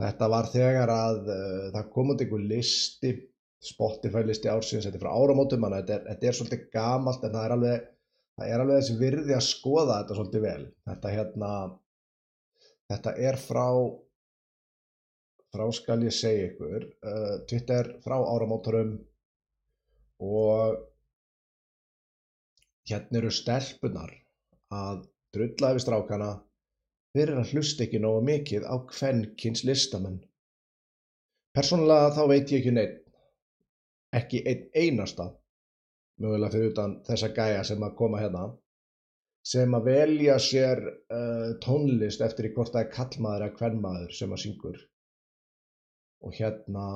Þetta var þegar að uh, það kom út einhver listi, Spotify listi ársins, þetta er frá áramótum, þannig að þetta er, er svolítið gamalt en það er alveg, það er alveg þessi virði að skoða þetta svolítið vel. Þetta hérna, þetta er frá, frá skal ég segja ykkur, uh, Twitter frá áramóturum og hérna eru stelpunar að drulla yfir strákana fyrir að hlusta ekki nógu mikið á kvennkins listamenn. Persónulega þá veit ég ekki neitt, ekki einn einasta, mögulega fyrir utan þessa gæja sem að koma hérna, sem að velja sér uh, tónlist eftir í hvort það er kallmaður eða kvennmaður sem að syngur. Og hérna,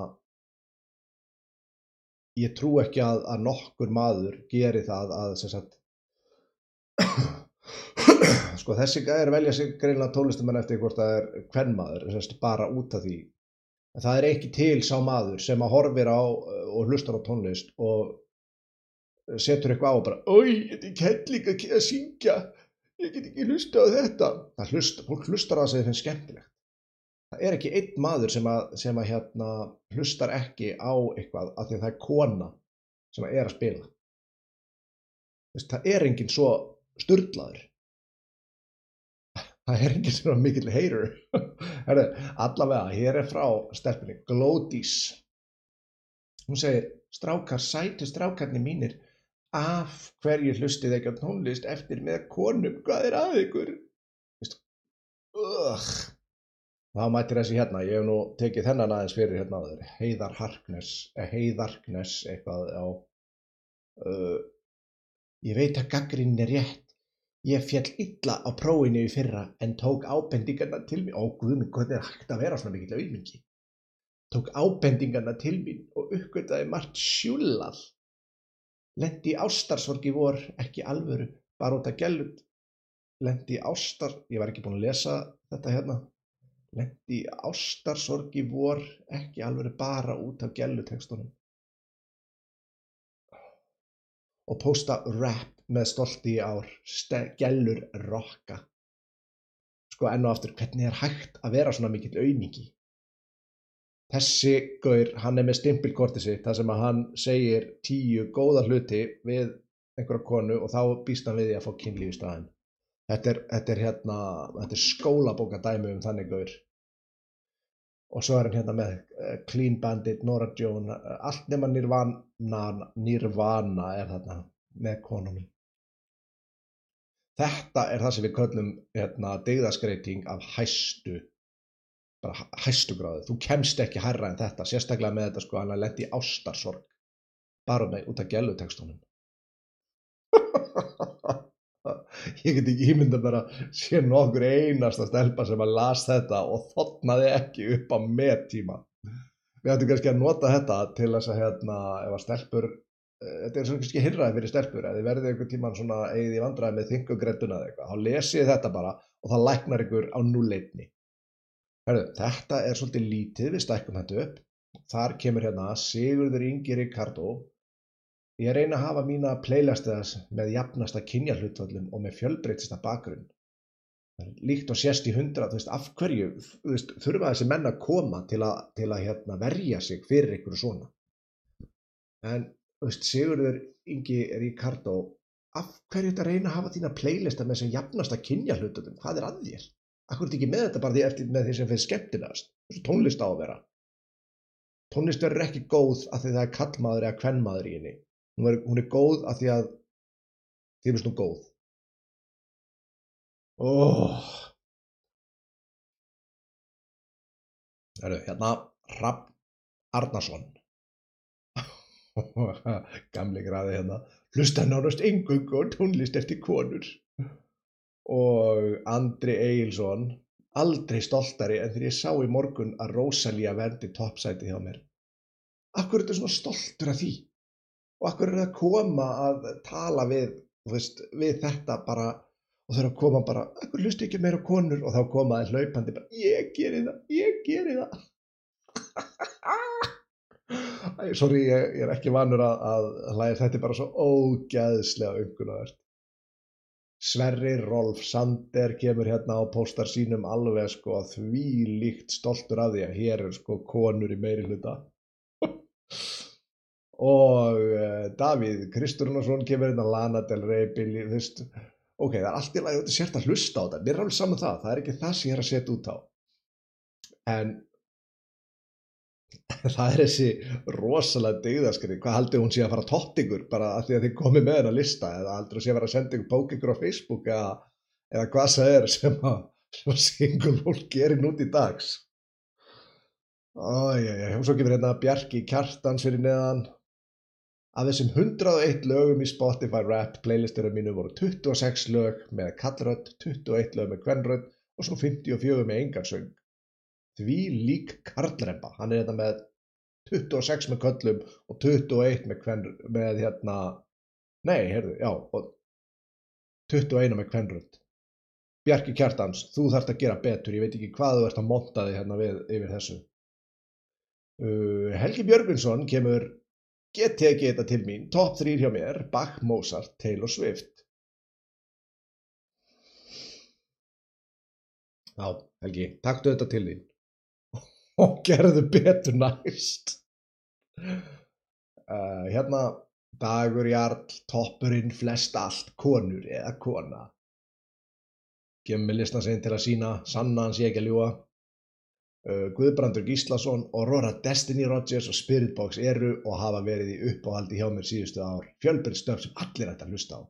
ég trú ekki að, að nokkur maður geri það að, sem sagt, sko þessi gæðir velja sig greinlega tónlistumenn eftir hvort það er kvennmaður, bara út af því. En það er ekki til sá maður sem að horfir á uh, og hlustar á tónlist og setur eitthvað á og bara oi, þetta er kelling að syngja. Ég get ekki hlusta á þetta. Það hlusta, fólk hlustar á það sem finnst skemmtilegt. Það er ekki einn maður sem að, sem að hérna, hlustar ekki á eitthvað af því að það er kona sem að er að spila. Þess, það er enginn svo sturdlaður það er enginn svona mikil hater. Herðu, allavega, hér er frá stelpunni Glódís. Hún segir strákar, sætu strákarnir mínir. Af hverju hlustið ekki á tónlist eftir með konum, hvað er að ykkur? Ugh. þá mætir þessi hérna. Ég hef nú tekið þennan aðeins fyrir hérna Heiðar Harkness eh, Heiðarkness eitthvað á uh, ég veit að gaggrinn er rétt Ég fjall illa á prófinu í fyrra en tók ábendingarna til mín. Ó, guðminn, hvernig er hægt að vera svona mikill auðmingi? Tók ábendingarna til mín og uppgötaði margt sjúlal. Lendi ástarsorgi vor, ekki alvöru, bara út af gælut. Lendi ástar, ég var ekki búin að lesa þetta hérna. Lendi ástarsorgi vor, ekki alvöru, bara út af gælutekstunum. Og posta rap með stolti ár, gellur rokka. Sko enn og aftur, hvernig er hægt að vera svona mikill auðmingi? Þessi gaur, hann er með stimpilkorti sitt, þar sem að hann segir tíu góða hluti við einhverja konu og þá býst hann við því að fá kynlíf í staðin. Þetta er, þetta er, hérna, þetta er skólabóka dæmi um þannig gaur. Og svo er hann hérna með uh, Clean Bandit, Nora Jones, uh, allt nema Nirvana, Nirvana er þarna með konunum. Þetta er það sem við köllum hérna, degðaskreiting af hæstu, bara hæstu gráðu. Þú kemst ekki hærra en þetta, sérstaklega með þetta sko hann að lendi ástarsorg, bara með út af gælutekstunum. Ég get ekki ímynda bara sé nokkur einasta stelpa sem að las þetta og þotnaði ekki upp á með tíma. Við ættum kannski að nota þetta til þess að hérna, ef að stelpur þetta er svona kannski hirraði fyrir stelpur ef þið verðið einhvern tíman svona eigið í vandræði með þingugredduna eða eitthvað, þá lesið þetta bara og það læknar ykkur á núleitni þetta er svolítið lítið við stækkum þetta upp. Þar kemur hérna Sigurður Ingi Ricardo ég reyna að hafa mína playlistiðas með jafnasta kynjarhlutvöldum og með fjölbreytista bakgrunn. Líkt og sérst í hundra veist, af hverju veist, þurfa þessi menn að koma til að, til að hérna, verja sig fyrir ykkur svona? En veist, Sigurður Ingi Ricardo af hverju þetta reyna að hafa þína playlista með þessum jafnasta kynja hlututum hvað er að þér? Akkur er ekki með þetta bara því eftir með því sem finnst skemmtilegast? Þessu tónlist á að vera. Tónlist verður ekki góð að því það er kallmaður eða kvennmaður í henni. Hún er, hún er góð að því að því finnst hún góð. Oh. Heru, hérna Rapp Arnason gamli graði hérna. Hlusta nánast engung og tónlist eftir konur. Og Andri Eilsson aldrei stoltari en þegar ég sá í morgun að Rosalía verði toppsæti hjá mér. Akkur er þetta svona stoltur af því? Og akkur er það að koma að tala við, veist, við þetta bara og þau eru að koma bara akkur hlusti ekki meira konur? Og þá koma það hlaupandi bara ég gerir það, ég gerir það sorry, ég, ég er ekki vanur að, að hlæða þetta er bara svo ógæðslega umkunnaðert Sverri Rolf Sander kemur hérna og postar sínum alveg sko því líkt stoltur af því að hér er sko konur í meiri hluta. Og uh, Davíð Kristurunarsson kemur hérna Lana Del Rey Billy, þú veist. Ok, það er allt í lagi þetta sért að hlusta á þetta. Mér er alveg saman um það, það er ekki það sem ég er að setja út á. En það er þessi rosalega degðaskrið, hvað haldur hún sé að fara tótt ykkur? Bara að því að þið komið með hennar lista eða haldur hún sé að fara að senda ykkur bók ykkur á Facebook eða, eða hvað það er sem að, að single fólk gerir nút í dags. Og svo kemur hérna Bjarki Kjartans fyrir neðan. Að þessum 101 lögum í Spotify rap playlisturum mínu voru 26 lög með kallrödd, 21 lög með kvennrödd og svo 54 með engarsöng því lík karlremba. Hann er þetta með 26 með köllum og 21 með, kven, með hérna nei, heyrðu, já 21 með kvenrönd Bjarki Kjartans, þú þarfst að gera betur ég veit ekki hvað þú ert að monta þig hérna við, yfir þessu. Uh, Helgi Björgvinsson kemur get tekið þetta til mín top 3 hjá mér, Bach, Mozart, Taylor Swift. Já, Helgi, taktu þetta til þín og gerðu betur næst. Uh, hérna Dagur Jarl, toppurinn, flest allt, konur eða kona. Gefum við listan sinn til að sína sanna hans ég ekki að ljúa uh, Guðbrandur Gíslason og Rora Destiny Rogers og Spiritbox eru og hafa verið í uppáhaldi hjá mér síðustu ár. Fjölbyrð stöf sem allir ætti að hlusta á.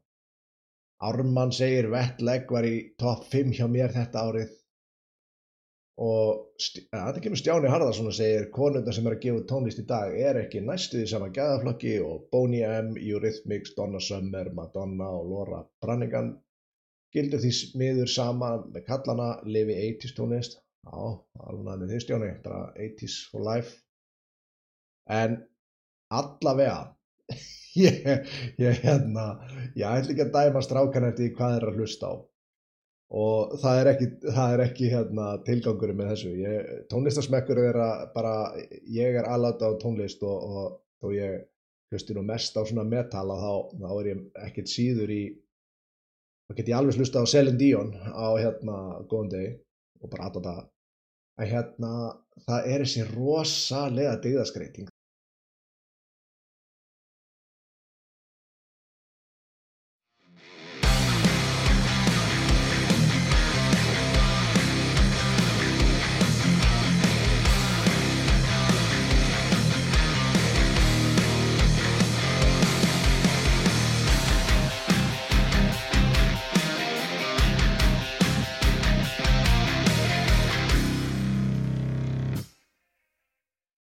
Ármann segir Vettlegg var í topp 5 hjá mér þetta árið og þetta kemur Stjáni Harðarsson og segir konundar sem er að gefa tónlist í dag er ekki næstuði sama gæðaflokki og Boney M, Eurythmics, Donna Summer, Madonna og Laura Branigan. Gildur því smiður sama með kallana lifi 80's tónlist. Já, alveg með því Stjáni bara 80's for life. En allavega ég, ég hérna ég ætla ekki að dæma strákan eftir hvað er að hlusta á og það er ekki, það er ekki hérna, tilgangurinn með þessu. Ég, tónlistarsmekkur er að bara ég er alveg á tónlist og, og ég hlusti nú mest á svona metal og þá, þá er ég ekkert síður í þá get ég alveg hlusta á Celine Dion á hérna góðan deg og bara aðtáta að hérna það er þessi rosalega degðaskreiting